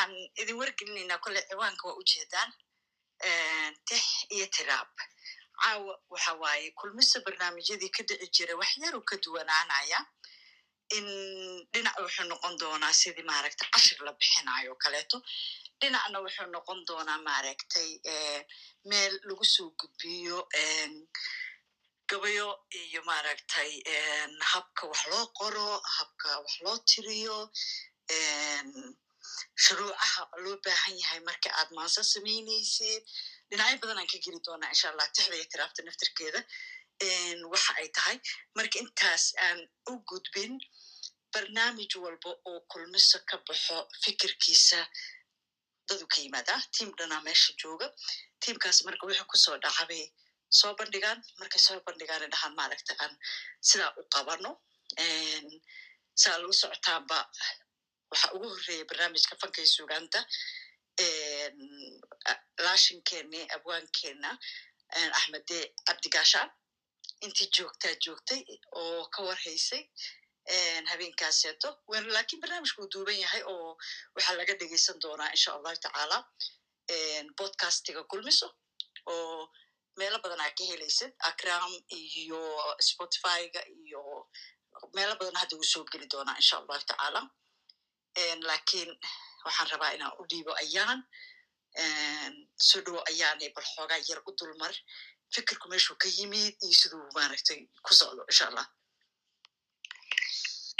waxaan idin wargelinaynaa kole ciwaanka waa ujeedaan tix iyo tiraab caawa waxa waaye kulmista barnaamijyadii ka dhici jira wax yaru ka duwanaanaya in dhinac wuxuu noqon doonaa sidii maaragtay cashir la bixinayo kaleeto dhinacna wuxuu noqon doonaa maaragtay meel lagu soo gudbiyo gabayo iyo maaragtay habka wax loo qoro habka wax loo tiriyo shuruucaha loo baahan yahay marka aad maanso samaynaysid dhinacyo badan aan ka geli doonaa insha allah tixda iyo naftirkeeda. Waxa ay tahay marka intaas aan u gudbin barnaamij walba oo kulmiso ka baxo fikirkiisa dadu ka yimaada tiam dhanaa meesha jooga. Tiamkaas marka wuxuu ku soo dhacabay soo bandhigaan markay soo bandhigaan dhahaan maaragta aan sidaa u qabano. Saa lagu socotaaba waxa ugu horreeya barnaamijka fankay sugaanta laashinkeeni abwaankeena axmede cabdigaashaan intii joogtaa joogtay oo ka warhaysay habeenkaaseeto laakiin barnaamijku uu duuban yahay oo waxaa laga dhegeysan doonaa insha allahu tacaala bodcastiga kulmiso oo meelo badan aa ka helaysid acram iyo spotifyga iyo meelo badan hadda uu soo geli doonaa insha allahu tacaala laakiin waxaan rabaa inaan u dhiibo ayaan. Soo dhowo ayaanay bal xoogaa yar u dulmar. Fikirku meeshuu ka yimid iyo siduu maaragtay ku socdo insha allah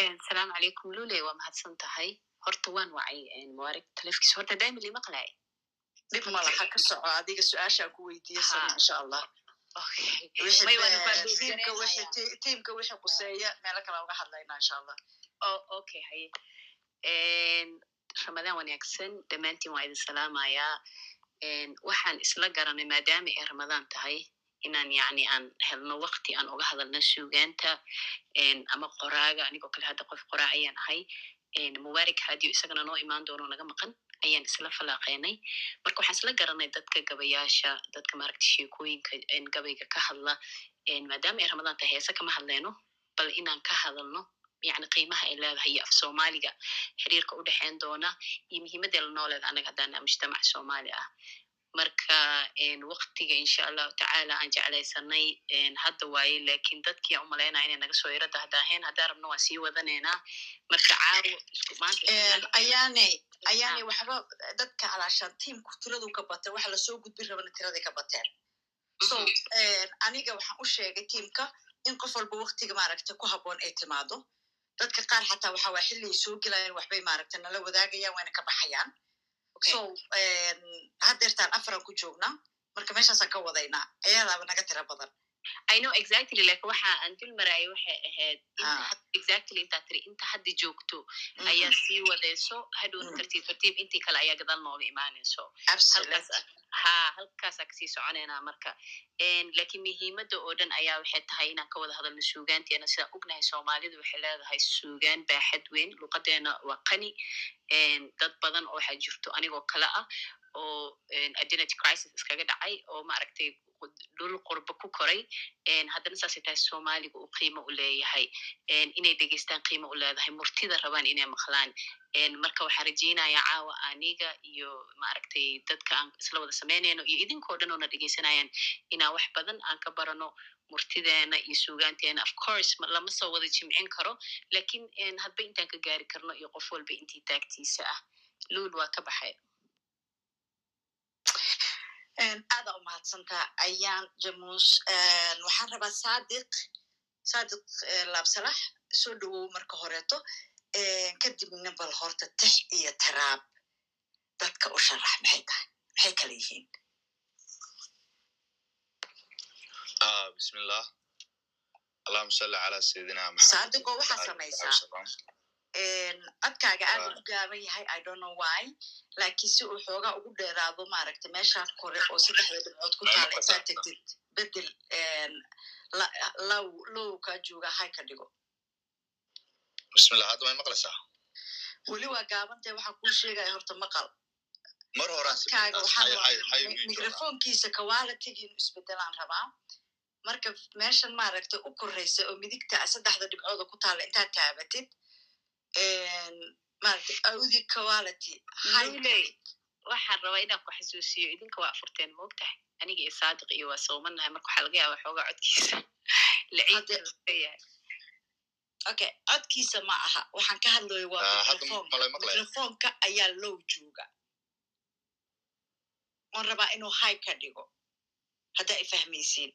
asalaamu calaykum lule waa mahadsan tahay horta waan wacay mubarak talefkiis horta daimi lima qalay dhib malaha ka soco adiga su'aashaan ku weydiiyasana insha allah tiimka wixii quseeya meelo kale uga hadlayna insha allah okay haye ramadaan wanaagsan dhammaantiin waa idin salaamayaa waxaan isla garanay maadaama ay ramadaan tahay inaan yani aan helno wakti aan uga hadalno sugaanta ama qoraaga anigoo kale hadda qof qoraa ayaan ahay. Mubarak radio isagana noo imaan doono naga maqan ayaan isla falaaqeenay. Marka waxaan isla garanay dadka gabayaasha dadka maaragta sheekooyinka gabayga ka hadla. Maadaama ay ramadaan tahay heese kama hadleyno bal inaan ka hadalno yani qiimaha ay leedahay iyo af soomaaliga xiriirka u dhexeyn doona iyo muhiimadee lanoo leeda anaga haddana mujtamac soomaali ah. Marka waktiga insha allahu tacaala aan jeclaysanay hadda waaye laakiin dadkii aan u malaynaya inay naga soo yaro dahdaaheen haddaan rabno waan sii wadaneynaa marka caawo ayaane waxba dadka calaashaan tiamku tiradu ka bateen waxa la soo gudbin rabana tiraday ka bateen. So aniga waxaan u sheegay tiamka in qof walba waktiga maaragta ku habboon ay timaado dadka qaar xataa waxa waa xilli soo gelayaan waxbay maaragta nala wadaagayaan wayna ka baxayaan. So haddeertaan afaran ku joognaa marka meeshaasaan ka wadaynaa ayadaaba naga tira badan. I know exactly like waxa aan dul maraayo waxay ahayd exactly intaa tiri inta hadda joogto ayaa sii wadeyso hadhowna tartiib tartiib intii kale ayaa gadal nooga imaanayso. Ha halkaasaa ka sii soconeynaa marka laakiin muhiimadda oo dhan ayaa waxay tahay inaan ka wada hadalno suugaanteena sidaan ognahay soomaalidu waxay leedahay suugaan baaxad weyn luqadeena waa qani dad badan oo waxaa jirto anigoo kale ah oo identity crisis iskaga dhacay oo maaragtay dhul qurba ku koray haddana saasay tahay soomaaliga uu qiimo u leeyahay inay dhegeystaan qiimo u leedahay murtida rabaan inay maqlaan marka waxaan rajeynaya caawa aniga iyo maaragtay dadka aan isla wada samaynayno iyo idinkoo dhan oona dhegeysanayaan inaan wax badan aan ka barano murtideena iyo suugaanteena of course lama soo wada jimcin karo laakiin hadba intaan ka gaari karno iyo qof walba intii taagtiisa ah luul waa ka baxay aada u mahadsantaa ayaan jamuus waxaan rabaa sadiq sadiq laabsalax soo dhowow marka horeeto kadibna bal horta tix iyo tiraab dadka u sharax maxay tahay maxay kala yihiin? Bismillah. Allahuma salli calaa sayidina sadiqo waxaa samaysaa codkaaga aada u gaaban yahay i don't know why. Lakin si uu xoogaa ugu dheeraado maaragta meeshaan kore oo saddexda dhibcood ku taala intaa tegtid bedel low kaa jooga hay ka dhigo. Bismillah hadda may maqlaysaa? Weli waa gaabantay waxaa kuu sheegaya horta maqal. Mar codkaaga waxaa microfonkiisa kawaalatigiinu isbedelaan rabaa. Marka meeshan maaragta u koreysa oo midigta saddexda dhibcooda ku taala intaad taabatid waxaan rabaa inaan ku xasuusiyo idinka waa furteen ma ogtahay aniga iyo saadiq iyo waa soomanahay marka waxaa laga yaaba xoogaa codkiisa. Okay codkiisa ma aha. Waxaan ka hadlayo waa microfonka ayaa low jooga. Oon rabaa inuu high ka dhigo. Hadda ay fahmaysiin.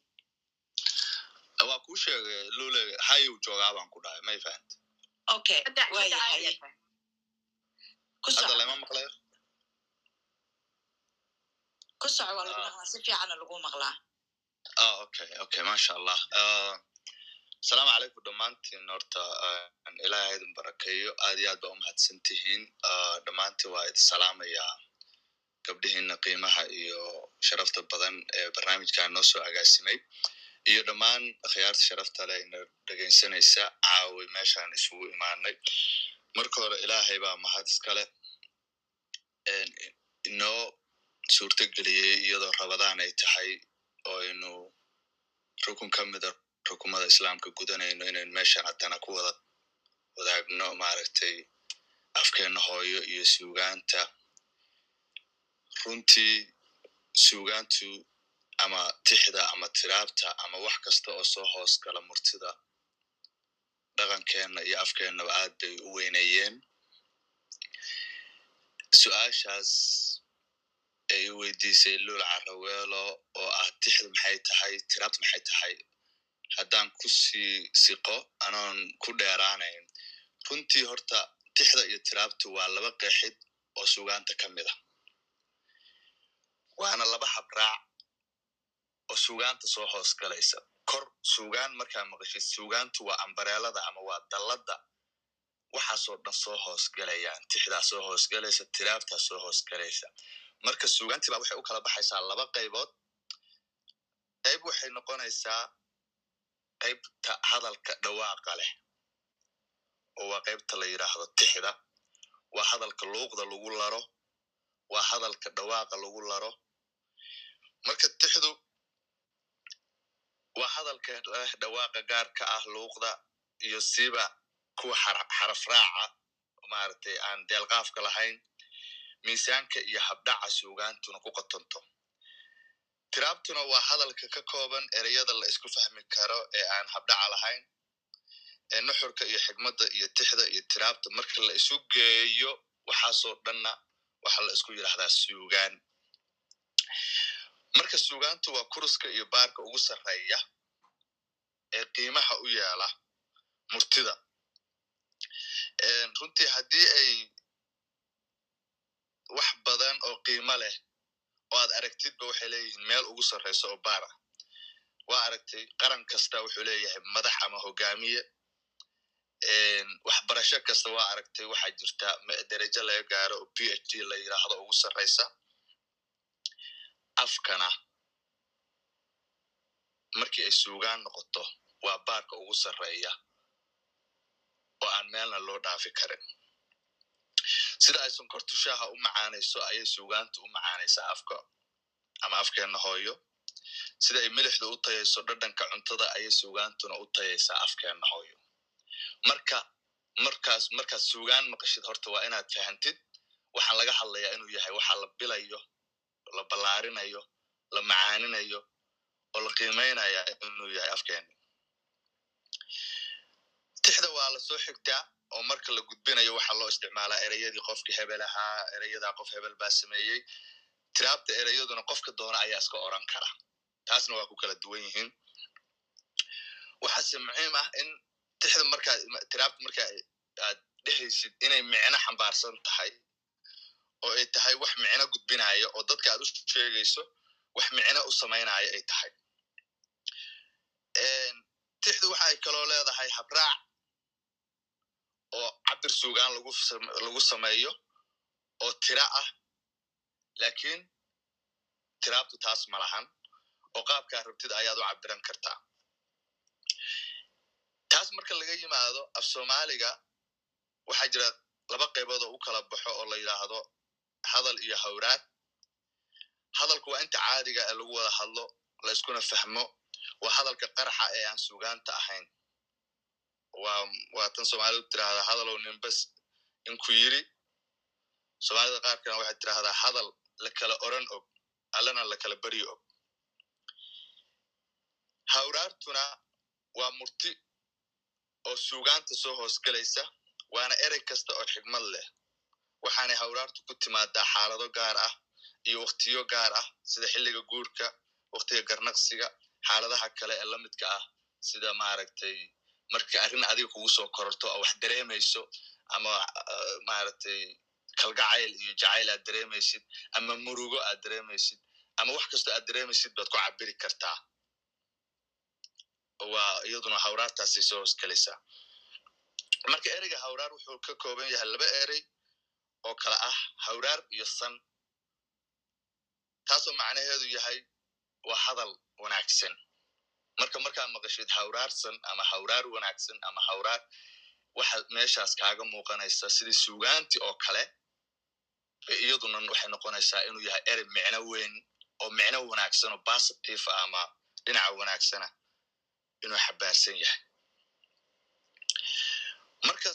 Waa kuu sheegay lule hayu joogaa baan ku dhahay may fahamti okay ku waa lagu maqlaa si fiicana lagu maqlaa okay okay masha allah asalaamu calaykum dhammaantiin horta ilahay idin barakeeyo aad iyo aad ba umahadsan tihiin dhammaantiin waa idin salaamayaa gabdhihiina qiimaha iyo sharafta badan ee barnaamijkan noo soo agaasimay iyo dhammaan akhyaarta sharafta leh ina dhegaysanaysa caawi meeshaan isugu imaanay. Marka hore ilaahay baa mahad iskale inoo suurto geliyey iyadoo rabadaan ay tahay oo aynu rukun ka mida rukumada islaamka gudanayno inaynu meeshaan haddana ku wada wadaagno maaragtay afkeenna hooyo iyo suugaanta. Runtii suugaantu ama tixda ama tiraabta ama wax kasta oo soo hoos gala murtida dhaqankeenna iyo afkeennaba aad bay u weyneeyeen su'aashaas ay weydiisay luul caraweelo oo ah tixda maxay tahay? Tiraabta maxay tahay? Haddaan ku sii siqo anoon ku dheeraanayn. Runtii horta tixda iyo tiraabtu waa laba qeexid oo suugaanta ka mid ah. Waana laba habraac oo suugaanta soo hoos galaysa. Kor suugaan markaa maqashid suugaantu waa ambareelada ama waa dalladda waxaasoo dhan soo hoos galayaan tixdaa soo hoos galaysa tiraabtaa soo hoos galaysa. Marka suugaantii baa waxay u kala baxaysaa laba qaybood. Qayb waxay noqonaysaa qaybta hadalka dhawaaqa leh oo waa qaybta la yidhaahdo tixda. Waa hadalka luuqda lagu laro waa hadalka dhawaaqa lagu laro. Marka tixdu waa hadalka leh dhawaaqa gaarka ah luuqda iyo siba kuwa xaraf raaca maaragtay aan deelqaafka lahayn miisaanka iyo habdhaca suugaantuna ku qotonto. Tiraabtuna waa hadalka ka kooban ereyada la isku fahmi karo ee aan habdhaca lahayn ee nuxurka iyo xigmadda iyo tixda iyo tiraabta. Marka la isu geeyo waxaasoo dhanna waxa la isku yidhahdaa suugaan marka suugaantu waa kuruska iyo baarka ugu sarreeya ee qiimaha u yeela murtida runtii haddii ay wax badan oo qiimo leh oo aad aragtidba waxay leeyihiin meel ugu sarreyso oo baar ah. Waa aragtay qaran kasta wuxuu leeyahay madax ama hogaamiye waxbarasho kasta waa aragtay waxaa jirta derajo laga gaaro oo p h d la yidhaahdo ugu sarreysa afkana. Markii ay suugaan noqoto waa baarka ugu sarreeya oo aan meelna loo dhaafi karin. Sida ay sonkortu shaaha u macaanayso ayay suugaantu u macaanaysaa afka ama afkeenna hooyo. Sida ay milixdu u tayayso dhadhanka cuntada ayay suugaantuna u tayaysaa afkeenna hooyo. Marka markaas markaad suugaan maqashid horta waa inaad fahantid waxaan laga hadlayaa inuu yahay waxa la bilayo la ballaarinayo la macaaninayo oo la qiimaynaya inuu yahay afkeena tixda waa la soo xigtaa oo marka la gudbinayo waxaa loo isticmaalaa ereyadii qofkii hebel ahaa ereyadaa qof hebel baa sameeyey. Tiraabta ereyaduna qofka doona ayaa iska oran kara. Taasna waa ku kala duwan yihiin. Waxaase muxiim ah in tixda markaa tiraabta marka aad dhehaysid inay micno xambaarsan tahay oo ay tahay wax micno gudbinaya oo dadka aad u sheegayso wax micno u samaynaya ay tahay. Tixdu waxay kaloo leedahay habraac oo cabir suugaan lagu sameeyo oo tira ah lakiin tiraabtu taas ma lahan oo qaabkaa rabtid ayaad u cabiran kartaa. Taas marka laga yimaado af soomaaliga waxaa jira laba qaybood oo u kala baxo oo la yidhaahdo hadal iyo hawraad. Hadalku waa inta caadiga ee lagu wada hadlo la iskuna fahmo waa hadalka qaraxa ee aan suugaanta ahayn. Waa tan soomaalidu tirahda hadalow ninbas inku yiri. Soomaalida qaarkana waxay tidhaahdaa hadal la kala oran og allana la kala beryo og. Hawraartuna waa murti oo suugaanta soo hoosgelaysa waana erey kasta oo xigmad leh waxaanay hawraartu ku timaadaa xaalado gaar ah iyo wakhtiyo gaar ah sida xilliga guurka wakhtiga garnaqsiga xaaladaha kale ee la midka ah sida maaragtay marka arrin adiga kugu soo kororto oo wax dareemayso ama maaragtay kalgacayl iyo jacayl aad dareemaysid ama murugo aad dareemaysid ama wax kastoo aad dareemaysid baad ku cabiri kartaa. Waa iyaduna hawraartaasay soo hoosgelaysaa marka ereyga hawraar wuxuu ka kooban yahay laba erey oo kale ah hawraar iyo san. Taasoo macnaheedu yahay waa hadal wanaagsan. Marka markaa maqashid hawraarsan ama hawraar wanaagsan ama hawraar waxa meeshaas kaaga muuqanaysa sidii suugaanti oo kale iyaduna waxay noqonaysaa inuu yahay erey micno weyn oo micno wanaagsan oo positive ah ama dhinaca wanaagsana inuu xabaarsan yahay. Marka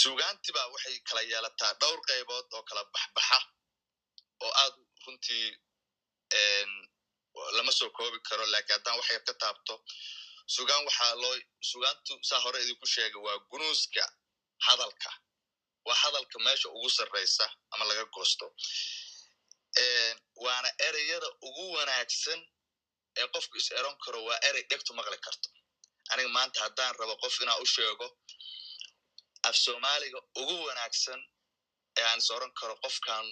suugaantiba waxay kala yeelataa dhowr qaybood oo kala baxbaxa oo aad runtii lama soo koobi karo lakiin haddaan wax yar ka taabto sugaan waxaa loo sugaantu saa hore idinku sheegay waa gunuuska hadalka. Waa hadalka meesha ugu sarraysa ama laga goosto. Waana ereyada ugu wanaagsan ee qofku is eron karo waa erey dhegtu maqli karto. Aniga maanta haddaan rabo qof inaa u sheego af soomaaliga ugu wanaagsan ee aan is karo qofkan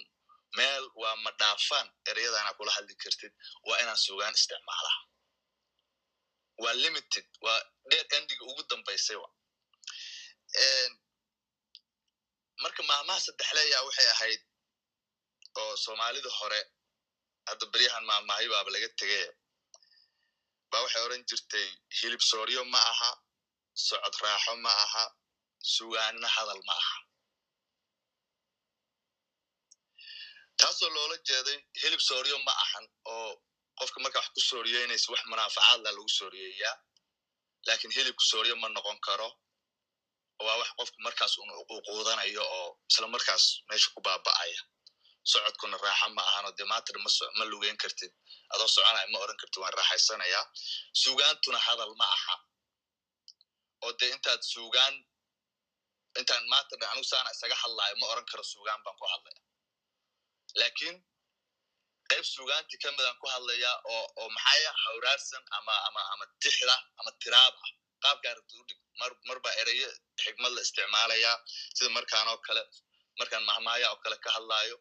meel waa ma dhaafaan? Ereyadaana kula hadli kartid waa inaan sugaan isticmaalaa waa limited waa dheer endiga ugu dambaysay wa marka maamaha saddexleeya waxay ahayd oo soomaalida hore hadda beryahan maamahay baaba laga tegay ba waxay oran jirtay hilib sooryo ma aha socod raaxo ma aha sugaanina hadal ma aha taasoo loola jeeday hilib sooryo ma ahan oo qofka marka wax ku sooriyeynaysa wax munaafacaadla lagu sooriyeeyaa laakiin hilibku sooryo ma noqon karo. Waa wax qofku markaas un uquudanayo oo isla markaas meesha ku baaba'aya. Socodkuna raaxa ma ahanoo de maantana ma lugeyn kartid. Adoo soconaya ma oran kartid waan raaxaysanayaa. Sugaantuna hadal ma aha. Oo de intaad sugaan intaan maanta dhan anigu saana isaga hadlaayo ma oran karo sugaan baan ku hadlaya. Lakin qayb sugaanti ka midaan ku hadlayaa oo oo maxaya hawraarsan ama ama ama tixda ama tiraab ah qaabkaa rabtid udhig mar mar baa ereyo xigmad la isticmaalayaa sida markaan oo kale markaan mahmaaya oo kale ka hadlaayo.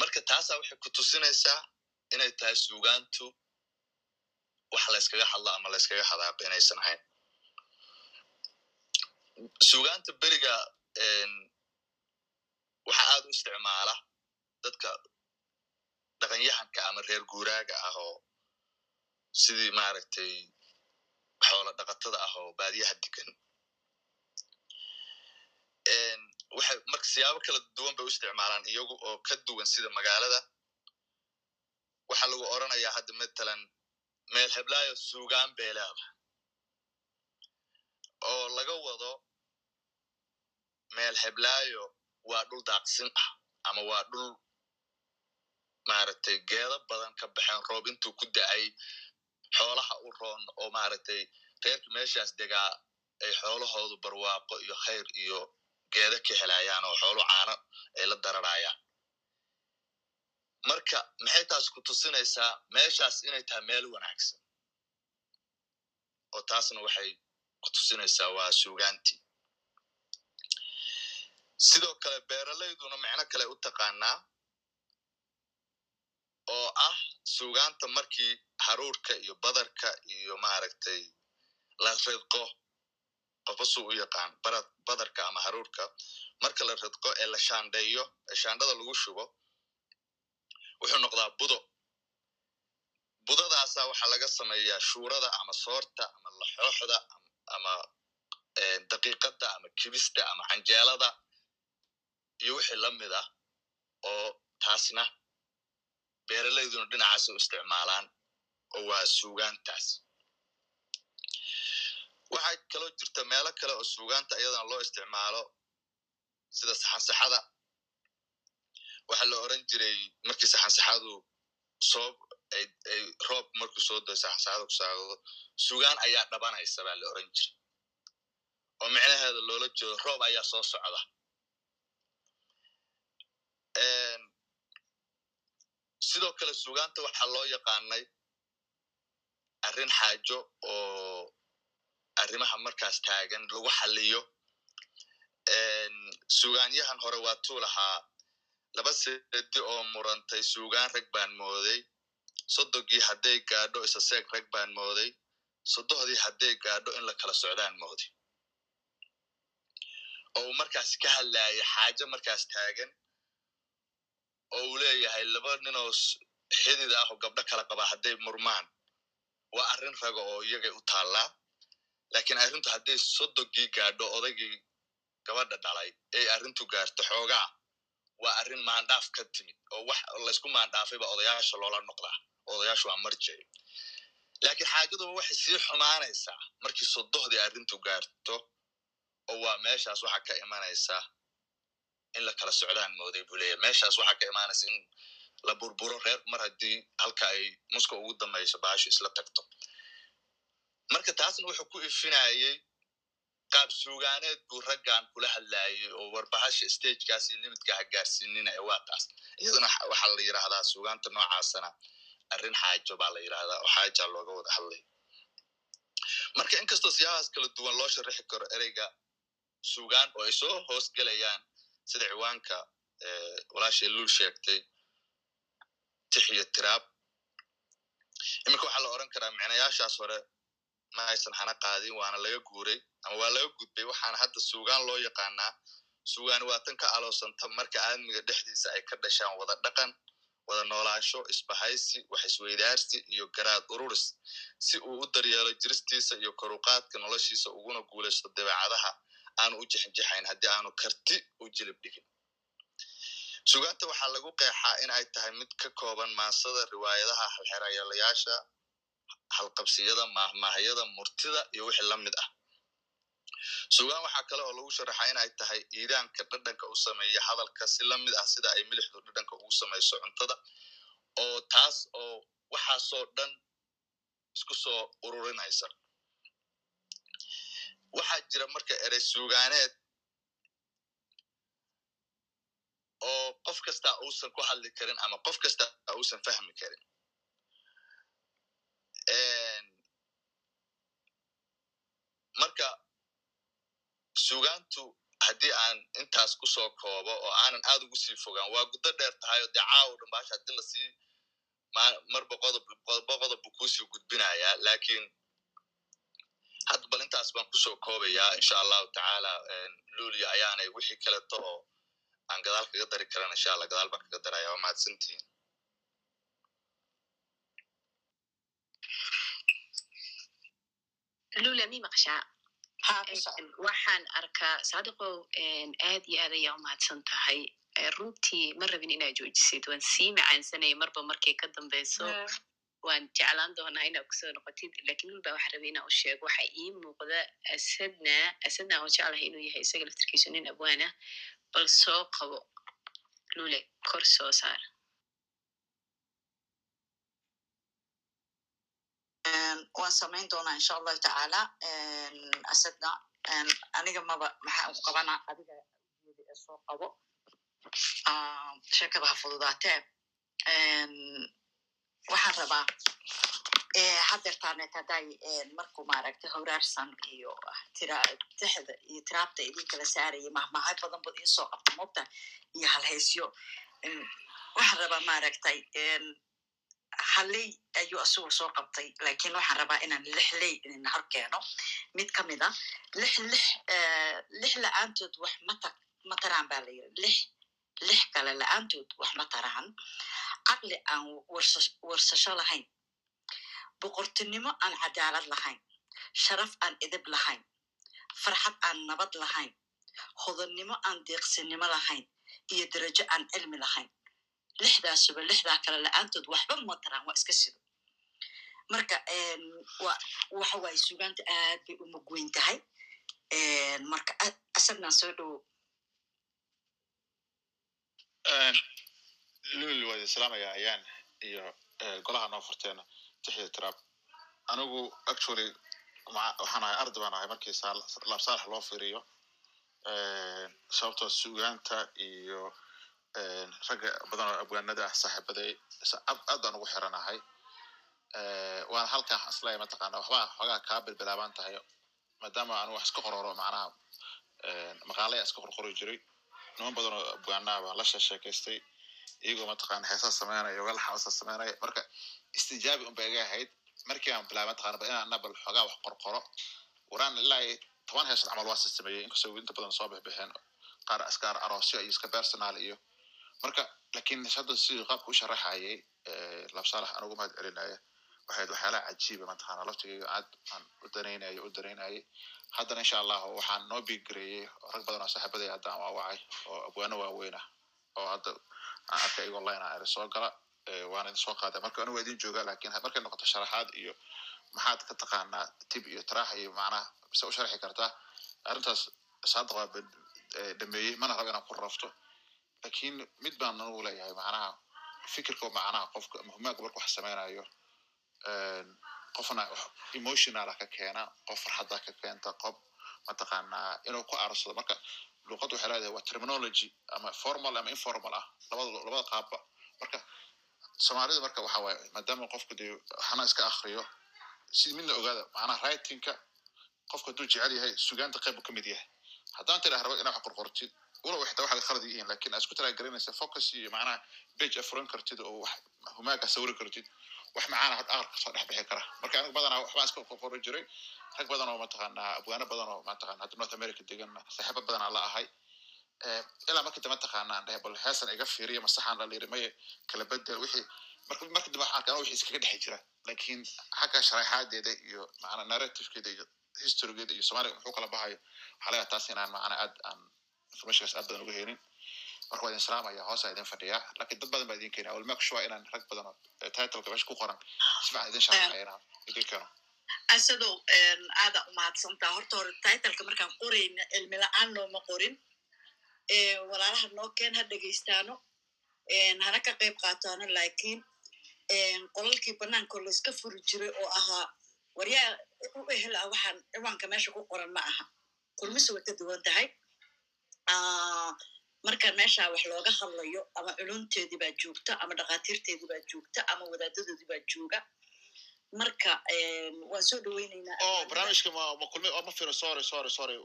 Marka taasaa waxay ku tusinaysaa inay tahay sugaantu wax layskaga hadlo ama layskaga hadaaqo inaysan ahayn sugaanta beriga waxa aad u isticmaala dadka dhaqanyahanka ama reer guuraaga ah oo sidii maaragtay xoola dhaqatada ah oo baadiyaha degan waxay marka siyaabo kala duwan bay u isticmaalaan iyagu oo ka duwan sida magaalada. Waxaa lagu oranayaa hadda matalan meel heblaayo sugaan bay leedahay oo laga wado meel heblaayo waa dhul daaqsin ah ama waa dhul maaragtay geedo badan ka baxeen roob intuu ku da'ay xoolaha u roon oo maaragtay reerka meeshaas degaa ay xoolahoodu barwaaqo iyo khayr iyo geedo ka helayaan oo xoolo caano ay la dararayaan marka maxay taas ku tusinaysaa meeshaas inay tahay meel wanaagsan? Oo taasna waxay ku tusinaysaa waa suugaantii sidoo kale beeralayduna micno kale u taqaanaa oo ah suugaanta markii haruurka iyo badarka iyo maaragtay la ridqo qofba suu u yaqaan badarka ama haruurka. Marka la ridqo ee la shaandheeyo ee shaandhada lagu shubo wuxuu noqdaa budo. Budadaasa waxaa laga sameeyaa shuurada ama soorta ama laxooxda ama daqiiqada ama kibista ama canjeelada iyo wixii la mid ah oo taasna beeralayduna dhinacaasay u isticmaalaan oo waa suugaantaas. Waxaa kaloo jirta meelo kale oo suugaanta iyadana loo isticmaalo sida saxansaxada. Waxaa la oran jiray markii saxansaxadu soo ay roob markuu soo dayo saxansaxada ku saaqdo sugaan ayaa dhabanaysa baa la oran jiray. Oo micnaheeda loola jeedo roob ayaa soo socda sidoo kale sugaanta waxaa loo yaqaanay arrin xaajo oo arrimaha markaas taagan lagu xaliyo sugaanyahan hore waa tuu lahaa laba seedi oo murantay sugaan rag baan mooday. Soddogii hadday gaadho isa seeg rag baan mooday. Soddohdii hadday gaadho in la kala socdaan mooday oo uu markaas ka hadlaaya xaajo markaas taagan oo uu leeyahay laba ninoo xidid ah oo gabdho kala qaba hadday murmaan. Waa arrin raga oo iyagay u taallaa lakiin arrintu hadday soddogii gaadho odaygii gabadha dhalay ay arrintu gaarto xoogaa. Waa arrin maandhaaf ka timid oo wax laysku maandhaafayba odayaasha loola noqdaa. Odayaashu waa marjay laakiin xaajaduba waxay sii xumaanaysaa markii soddohdii arrintu gaarto oo waa meeshaas waxaa ka imanaysa in la kala socdaan mooday buu leeyahy meeshaas waxaa ka imaanaysa in la burburo reer mar haddii halka ay muska ugu dambayso baashu isla tagto. Marka taasna wuxuu ku ifinayey qaab suugaaneed buu raggan kula hadlaayay oo warbahasha stagekaas iyo limitka ha gaarsiinina ee waa taas. Iyaduna waxaa la yidhahdaa suugaanta noocaasana arrin xaajo baa la yidhahdaa oo xaaja looga wada hadlay. Marka inkastoo siyaabahaas kala duwan loo sharaxi karo ereyga suugaan oo ay soo hoos gelayaan sida ciwaanka walaashay luul sheegtay tix iyo tiraab. Iminka waxaa la oran karaa micnayaashaas hore ma aysan hana qaadin waana laga guuray ama waa laga gudbay waxaana hadda suugaan loo yaqaanaa suugaani waa tan ka aloosanta marka aadmiga dhexdiisa ay ka dhashaan wada dhaqan wada noolaansho isbahaysi wax isweydaarsi iyo garaad ururis si uu u daryeelo jiristiisa iyo koruqaadka noloshiisa uguna guulaysto dabeecadaha aanu u jixinjixayn haddii aanu karti u jilib dhigin. Sugaanta waxaa lagu qeexaa in ay tahay mid ka kooban maasada riwaayadaha halxerayaalayaasha halqabsiyada maahmaahyada murtida iyo wixii la mid ah. Sugaan waxaa kale oo lagu sharaxaa in ay tahay iidaanka dhadhanka u sameeya hadalka si la mid ah sida ay milixdu dhadhanka ugu samayso cuntada oo taas oo waxaasoo dhan isku soo ururinaysa jira marka erey suugaaneed. Oo qof kasta uusan ku hadli karin ama qof kasta uusan fahmi karin. Marka sugaantu haddii aan intaas ku soo koobo oo aanan aad ugu sii fogaan waa guddo dheer tahay oo dee caawo dhan baasha haddii la sii marba qodob qodobba qodob buu kuusii gudbinayaa lakiin hadda bal intaas baan ku soo koobayaa insha allahu tacaala lulia ayaanay wixii kaleto oo aan gadaal kaga dari karan insha allah gadaal baan kaga daraya waa mahadsantihin lula mi maqashaa? Waxaan arkaa saadiqow aad iyo aad ayaa umahadsan tahay. Runtii ma rabin inaa joojisid waan sii macaansanaya marba markay ka dambeyso waan jeclaan doonaa inaa ku soo noqotid laakiin lulba waxa rabay inaa u sheego waxa ii muuqda asadna asadna oo jeclahay inuu yahay isaga laftirkiisu nin abwaana bal soo qabo lule kor soo saar waan samayn doonaa insha allahu tacaala asadna aniga maba maxaa u qabana adiga ee soo qabo sheekada ha fududaatee waxaan rabaa hadeertaanet hadday markuu maaragtay howraarsan iyo tixda iyo tiraabta idinkala saaraya mahmahay badan bad iisoo qabta mogta iyo halhaysyo waxaan rabaa maaragtay haley ayuu asigu soo qabtay laakiin waxaan rabaa inaan lix ley idina hor keeno. Mid ka mid a lix lix lix la'aantood wax mata ma taraan ba la yiri lix lix kale la'aantood wax ma taraan caqli aan warsasho lahayn boqortinimo aan cadaalad lahayn sharaf aan edeb lahayn farxad aan nabad lahayn hodannimo aan deeqsinimo lahayn iyo derajo aan cilmi lahayn lixdaasuba lixdaa kale la'aantood waxba ma taraan waa iska sido marka waxa waaye sugaanta aad bay u mugweyn tahay marka asagnan soo dhowo lul waa idin salaamaya ayaan iyo golaha noo furteena tixda trab anigu actually waxaan ahay arday baan ahay markii laabsaalax loo firiyo sababtoo sugaanta iyo ragga badan oo abwaanada ah saaxiibaday aad baan ugu xiranahay waana halkaa isleeya mataqaana waxba xoogaa kaa bilbilaabaan tahay maadaama anu wax iska qororo macnaha maqaalaya iska qorqori jiray niman badan oo abwaanaa baan la sheesheekaystay iyagoo mataqaana heesaa sameynaya walaxaasa sameynaya. Marka istijaabi unba iga ahayd. Markii aan bilaabay mataqana ba inaan nabal xoogaa wax qorqoro. Waraan ilaa toban heesood camal waa sameeyey. Inkastoo inta badan soo bixbixeen qaar askaar aroosyo iyo iska personal iyo. Marka laakiin hadda sidii qaabka u sharaxayay labsaalax aan mahad celinaya waxayd waxyaalaha cajiiba mataqana laftigeyga aad aan u danaynayo u danaynayay haddana insha allahu waxaan noo bigareeyey rag badan oo saaxiibaday hadda aan waawacay oo abwaano waaweyn ah oo hadda aan arkay iyagoo line a soo gala waana idin soo qaada marka anigu waa idin jooga laakiin markay noqoto sharaxaad iyo maxaad ka taqaanaa tib iyo trax iyo macnaha mise u sharxi kartaa arrintaas saadaq waa dhameeyey mana raba inaan ku rafto laakiin mid baan anugu leeyahay macnaha fikirka macnaha qofka muhimaaga marka wax sameynayo qofna emotionala ka keena qof farxadda ka keenta qof mataqaanaa inuu ku aarsado marka luqadda waxay leedahay waa terminology ama formal ama informal ah labada labada qaabba marka soomaalida marka waxa waaye maadaama qofku dee waxana iska akriyo si midna ogaada macnaha writingka qofku hadduu jecel yahay sugaanta qayb ka mid yahay haddaan tiraa rabo inaa wax qorqortid walow xitaa waxaad khalad yihiin laakiin aad isku talaagaranaysa focus iyo macnaha bage afuran kartid oo wax humaaga sawiri kartid wax macaana had aqar ka soo dhex kara marka anigu badanaa waxbaan iska qorqori jiray rag badan oo mataqaanaa abwaano badan oo mataqana hadda north america degan saaxiibo badanaa la ahay. Ilaa markii dambe taqaanaan dhahe bal heesan iga fiiriya masaxaan la liri maye kala bedel wixii marka markii dambe waxaan arkaa wixii iskaga dhex jira. Lakin xagga sharaxaadeeda iyo macna narrativekeeda iyo historygeeda iyo soomaaliga muxuu kala bahayo waxaa laga taas inaan macna aad aan informationkaas aad badan uga helin. Marka waa idin salaamaya hoosa idin fadhiya laakiin dad badan baa idin keenaya walmak sure inaan rag badan oo titleka meesha ku qoran si fiican idin sharaxaya inaan idin keeno asadow aada umahadsantaa horta hore titleka markaan qorayna cilmi la'aan nooma qorin walaalaha noo keen ha dhegaystaano hana ka qayb qaataano laakiin qolalkii banaanko layska furi jiray oo ahaa waryaa u ehel waxaan ciwaanka meesha ku qoran ma aha. Kulmise way ka duwan tahay marka meesha wax looga hadlayo ama culunteedii baa joogta ama dhakhaatiirteedii baa joogta ama wadaadadoodii baa jooga marka waan soo dhaweyneynaa oh barnaamijka ma ma kulmi ma firo sorry sorry sorry.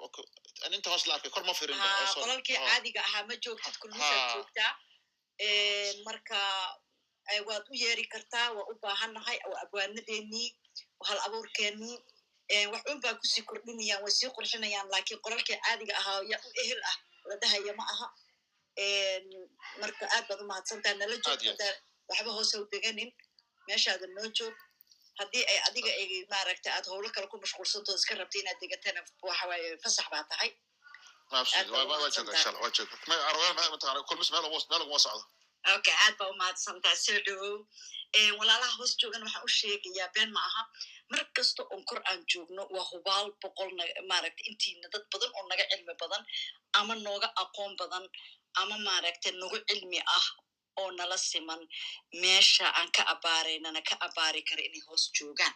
Inta hoos la arkay kor ma firin qolalkii caadiga ahaa ma joogtid kulmisaad joogtaa marka waad u yeeri kartaa waa u baahannahay waa abwaanadeenii hal abuurkeenii. Wax un baa ku sii kordhinayaan way sii qurxinayaan laakiin qolalkii caadiga ahaa yaa u ehel ah la dhahaya ma aha. Marka aad baad umahadsantaa nala joogta waxba hoose u deganin meeshaada noo joog haddii ay adiga ay maaragta aad howlo kale ku mashquulsantood iska rabta inaad degatana waxawaaye fasax baa tahay. Okay aad baa umahadsantaa soo dhowow walaalaha hoos joogan waxaan u sheegayaa been ma aha mar kasta oon kor aan joogno waa hubaal boqol maaragta intiina dad badan oo naga cilmi badan ama nooga aqoon badan ama maaragta nagu cilmi ah oo nala siman meesha aan ka abaaraynana ka abaari kara inay hoos joogaan.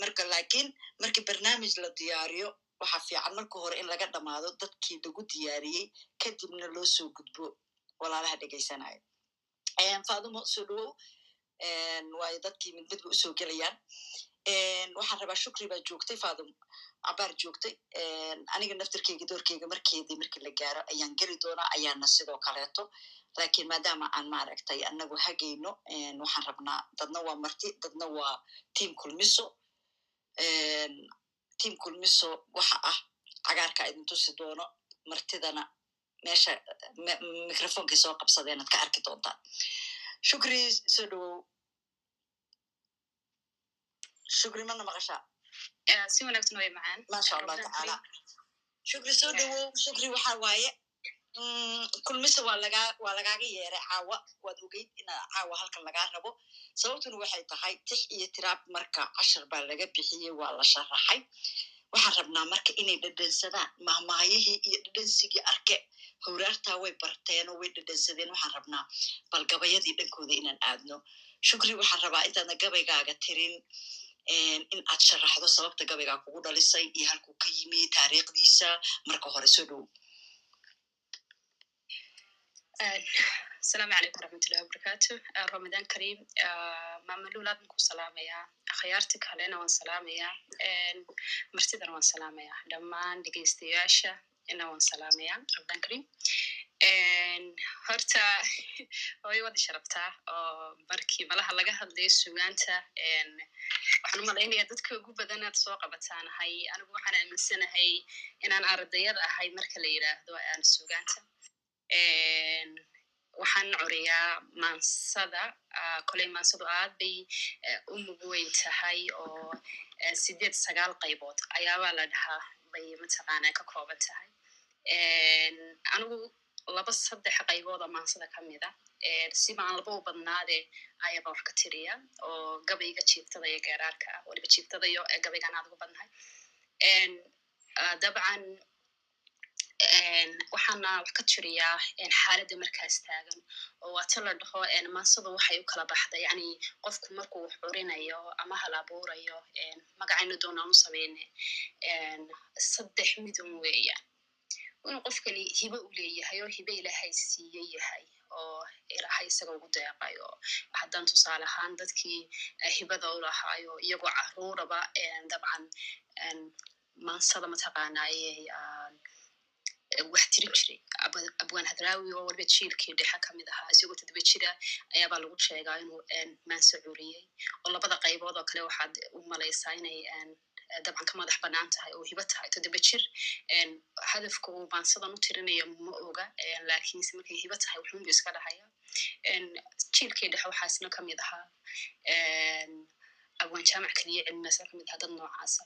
Marka laakiin markii barnaamij la diyaariyo waxaa fiican marka hore in laga dhamaado dadkii lagu diyaariyey kadibna loo soo gudbo walaalaha dhegaysanayo fadumo soo dhowow. Waayo dadkii mid midba u soo gelayaan. Waxaan rabaa shukri baa joogtay fadumo cabaar joogtay aniga naftarkeyga doorkeyga markeedii markii la gaaro ayaan geli doonaa ayaana sidoo kaleeto laakiin maadaama aan maaragtay anagu hagayno waxaan rabnaa dadna waa marti dadna waa team kulmiso team kulmiso waxa ah cagaarka idin tusi doono martidana meesha microfonkay soo qabsadeen ad ka arki doontaan shukri soo dhowow shukri mana maqashaa si wanaagsan way macaan maasha allah tacaala shukri soo dhowow shukri waxa waaye kulmise waa lagaa waa lagaaga yeeray caawa waad ogeyd ina caawa halkan lagaa rabo sababtuna waxay tahay tix iyo tiraab marka cashar baa laga bixiyey waa la sharaxay waxaan rabnaa marka inay dhedhansadaan mahmaayihii iyo dhedhansigii arke howraartaa way barteenoo way dhedhansadeen waxaan rabnaa bal gabayadii dhankooda inaan aadno shukri waxaan rabaa intaadna gabaygaaga tirin in aad sharaxdo sababta gabaygaa kugu dhalisay iyo halkuu ka yimi taariikhdiisa marka hore soo dhow asalaamu calaykum waraxmatullahi wabarakaatu mamalul aad ban ku salaamayaa akhyaarti kalena waan salaamayaa martidana waan salaamayaa dhammaan dhegeystayaasha ina waan salaamayaa ramadan karim horta way wada sharabtaa oo markii malaha laga hadlayo sugaanta waxaan u malaynaya dadka ugu badan aad soo qabatanahay anigu waxaan aaminsanahay inaan ardayada ahay marka la yidhaahdo aan sugaanta. Waxaan curiyaa maansada koley maansadu aad bay u mugweyn tahay oo sideed sagaal qaybood ayaabaa la dhahaa bay mataqaana ka kooban tahay. Anigu laba saddex qaybood oo maansada ka mida siba aan laba u badnaade ayaba wax ka tiriya oo gabayga jiiftada iyo geeraarka ah. Waliba jiiftada iyo gabaygan aad ugu badnahay. Dabcan waxaana wax ka tiriyaa xaaladda markaas taagan oo waata la dhaho maansadu waxay u kala baxda yani qofku markuu wax curinayo ama hal abuurayo magacayna doonaan u sameyne saddex midun weeyaan inuu qofkani hibe u leeyahay oo hibe ilaahay siiye yahay oo ilaahay isaga ugu deeqay oo haddaan tusaale ahaan dadkii hibada u lahaayo iyagoo caruuraba dabcan maansada mataqaanaaye wax tirin jiray abwaan hadraawi oo waliba jiilkii dhexe ka mid ahaa isagoo toddoba jira ayaabaa lagu sheegaa inuu maanse curiyey oo labada qaybood oo kale waxaad u malaysaa inay dabcan ka madax bannaan tahay oo hibo tahay toddoba jir hadafka uu maansadan u tirinayo ma oga lakiinse markay hibo tahay wuxuunbu iska dhahaya jiilkii dhexe waxaa isna ka mid ahaa abwaan jaamac keliya cilmigaasa ka mid ahaa dad noocaasa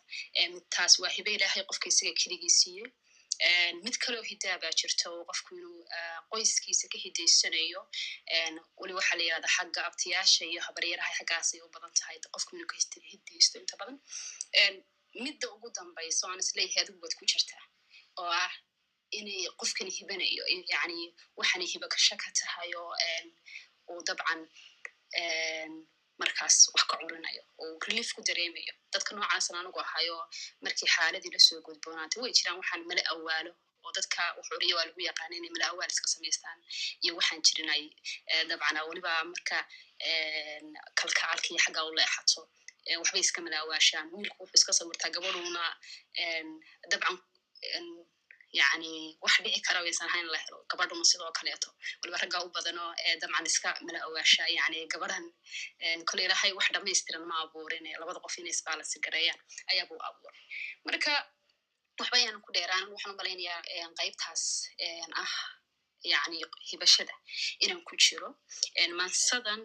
taas waa hibe ilaahay qofka isaga keligii mid kaleo hidaa baa jirta oo qofku inuu qoyskiisa ka hidaysanayo weli waxaa la yirahda xagga abtiyaasha iyo habaryaraha xaggaasay u badan tahay qofku inuu ka hidaysto inta badan midda ugu dambayso aan is leeyahay adigu waad ku jirtaa oo ah inay qofkani hibanayo yani waxaanay hiba kasha ka tahay oo uu dabcan markaas wax ka curinayo oo relief ku dareemayo. Dadka noocaasan anigu ahayo markii xaaladii la soo gudboonaatay way jiraan waxaan mala awaalo oo dadka wuxuriya waa lagu yaqaana inay mala awaal iska samaystaan iyo waxaan jirin ay dabcan weliba marka kalkacalka iyo xagga u leexato waxbay iska mala awaashaan wiilku wuxuu iska sawirtaa gabadhuuna dabcan yani wax dhici kara waysan hayn la helo gabadhuna sidoo kaleeto waliba raggaa u badano dabcan iska mala awaasha yani gabadhan kole ilahay wax dhamaystiran ma abuurin labada qof inay isbaalansi gareeyaan ayaabuu abuuray marka waxba ayaan ku dheeraan waxaan u malaynayaa qaybtaas ah yani hibashada inaan ku jiro mansadan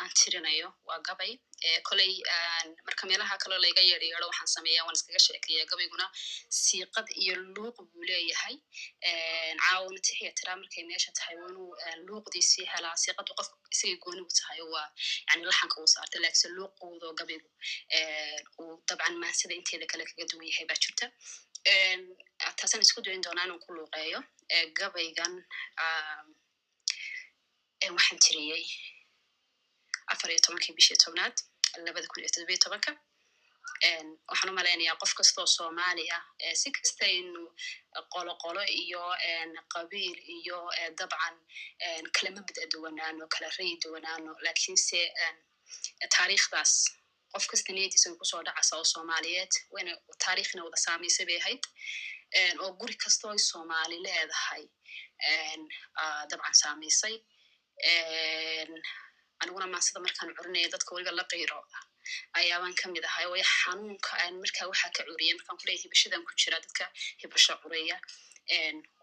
aan tirinayo. Waa gabay. Koley marka meelaha kaloo layga yeedhyeedo waxaan sameeya waan iskaga sheekeeya gabayguna. Siiqad iyo luuq buu leeyahay. Caawna tixiya tiraa markay meesha tahay waa inuu luuqdiisii helaa. Siiqadu qof isagay gooni u tahay waa yani laxanka uu saarta laakse luuqoodo gabaygu uu dabcan maansada inteeda kale kaga duwan yahay baa jirta. Taasaan isku dayin doonaa inaan ku luuqeeyo. Gabaygan waxaan tiriyey afar iyo tobankii bishii tobnaad labada kun iyo todobiyo tobanka waxaan u malaynayaa qof kastoo soomaali ah si kasta inu qolo iyo qabiil iyo dabcan kalama bid duwanaano kala rayi duwanaano lakiinse taariikhdaas qof kasta niyadiisa ku soo dhacasa oo soomaaliyeed wayna taariikhna wada saamaysay bay ahayd oo guri kastoo ay soomaali leedahay dabcan saamaysay aniguna maansada markaan curinaya dadka weliba la qiiro ayaabaan ka mid ahay way xanuunka marka waxaa ka curiyay markaan kuleeya hibashadan ku jira dadka hibasho curiya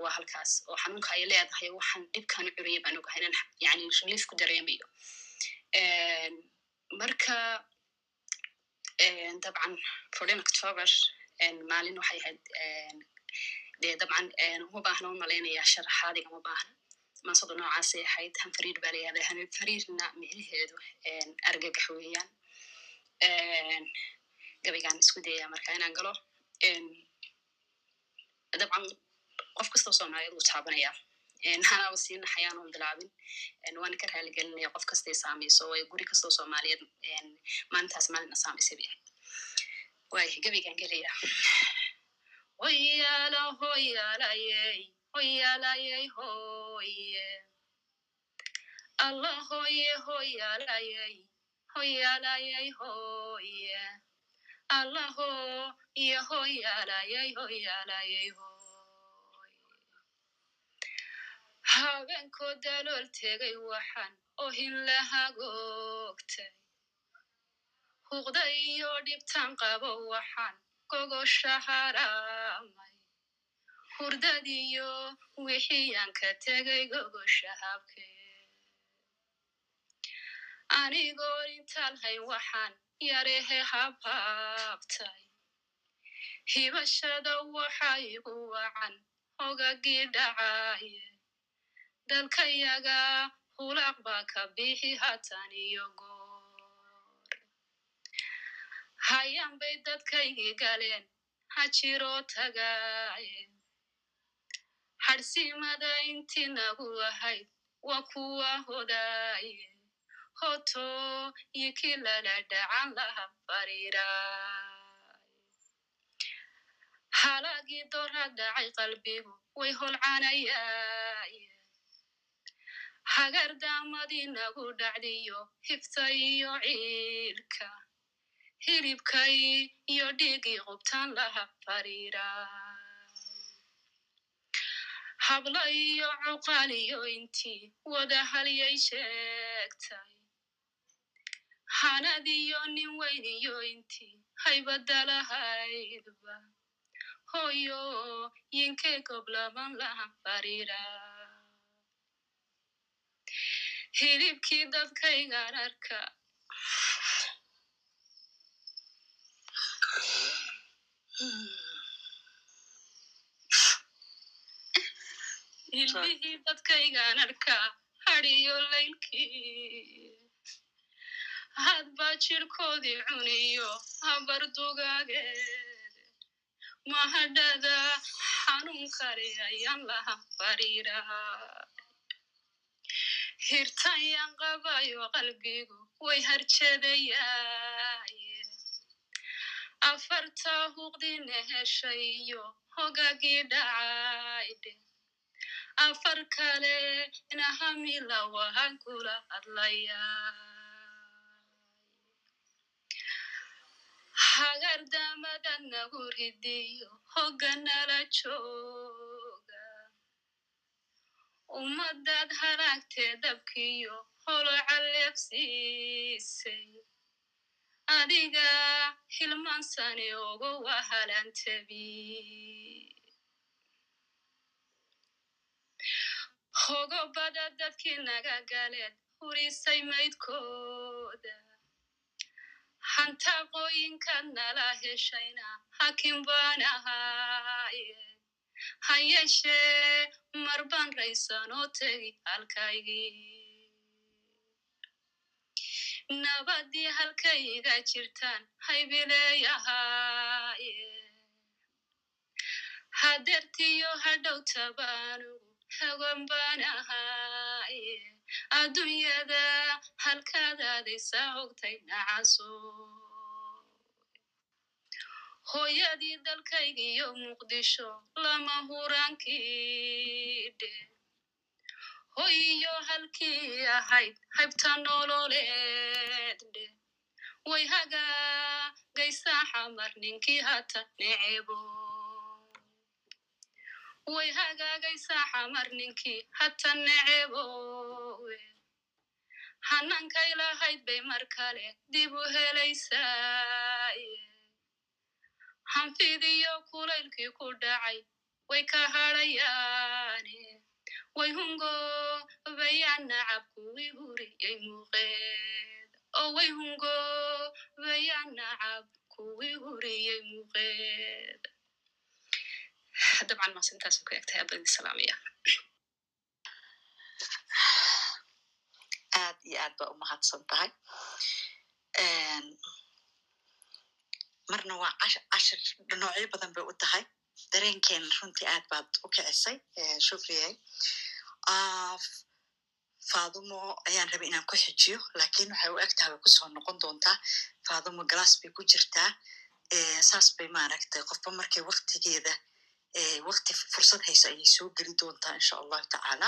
waa halkaas oo xanuunka ay leedahay waxaan dhibkaan curiyay baan ogahay inaan yani relief ku dareemayo marka dabcan fourteen october maalin waxay ahayd dee dabcan uma baahna u malaynayaa sharaxaad igama baahna mansadu noocaasay ahayd hanfariir baa layahda hanfariirna micnaheedu argagax weeyaan gabaygaan isku dayaya marka inaan galo dabcan qof kastoo soomaaliyeed wuu taabanaya hanaaba sii naxayaan oon bilaabin waana ka raaligelinaya qof kastay saamayso way guri kastoo soomaaliyeed maalintaas maalina saamaysay bay ahayd waaya gabaygaan gelaya hoyala hoyalayey hoyalayey hoye allah hoye hoyalayey hoyalayey hoye allah hoye hoyalayey hoyalayey hoy habeenkoo dalool tegay waxaan ohin lahagoogtay huqda iyo dhibtaan qabo waxaan gogosha haramay hurdadiyo wixiyaan ka tegay gogosha habkee anigoo intalhay waxaan yarehe habhabtay. Hibashada waxa igu wacan hogagii dhacaye dalkayaga hulaq baa ka bixi hatan iyo goor. Hayaan bay dadkaygii galeen ha jiroo tagaaye hadhsimada intii nagu ahayd waa kuwa hodaaye hoto yikii lala dhacan laha fariiraay halagii dora dhacay qalbigu way holcanayaaye hagardaamadii nagu dhacdiyo hifta iyo ciilka hilibkay iyo dhigii qubtaan laha fariiraay habla iyo cuqaaliyo intii wada halyay sheegtay hanadiyo nin weyniyo intii haybadalahaydba hoyo yinkee goblaban lahan fariira hilibkii dadkaygaan arka hilbihii dadkaygaan arka hadiyo laylkii hadba jirkoodii cuniyo habardugaageed mahadhada xanuun kale ayaan laha fariira hirtayaan qabayo qalbigu way harjadayaaye afarta huqdina heshayo hogagii dhacaydhe afar kale nahamila wahan kula hadlayaa hagardamada nagu ridiyo hogga nala jooga ummadaad halaagtee dabkiyo holo calleebsiisay adiga hilmaansani ogo wahalantabi hogobada dadkii naga galeed hurisay maydkooda hantaqooyinkaad nala heshayna hakin baan ahaaye ha yeeshee marbaan raysanoo tegi halkaygii nabadii halkayga jirtaan haybileeyahaaye hadeertiyo hadhow tabaanugu hagon baan ahaaye adduunyada halkaadaadaysa ogtay nacaso hooyadii dalkaygiyo muqdisho lama huraankidhe hoyiyo halkii ahayd haybta nololeed dhe way hagaagaysaa xamar ninkii hata necebo way hagaagaysaa xamar ninkii hata necebowe hanankay lahayd bay mar kale dib u helaysaaye hanfidiyo kulaylkii ku dhacay way ka hadhayaane way hungobayaan nacab kuwii huriyey muuqeed oo way hungobayaan nacab kuwii huriyey muuqeed dabcan maasintaas ku egtahay baan salaamaya aad iyo aad ba umahadsan tahay marna waa cashir noocyo badan bay u tahay dareenkeena runtii aad baad u kicisay shufriyay fadumo ayaan rabay inaan ku xijiyo laakiin waxay u egtahay way ku soo noqon doontaa fadumo glass bay ku jirtaa saas bay maaragtay qofba markay waktigeeda wakti fursad hayso ayay soo geli doontaa insha allahu tacaala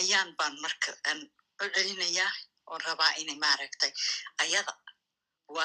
ayaan baan marka aan u celinayaa oon rabaa inay maaragtay ayada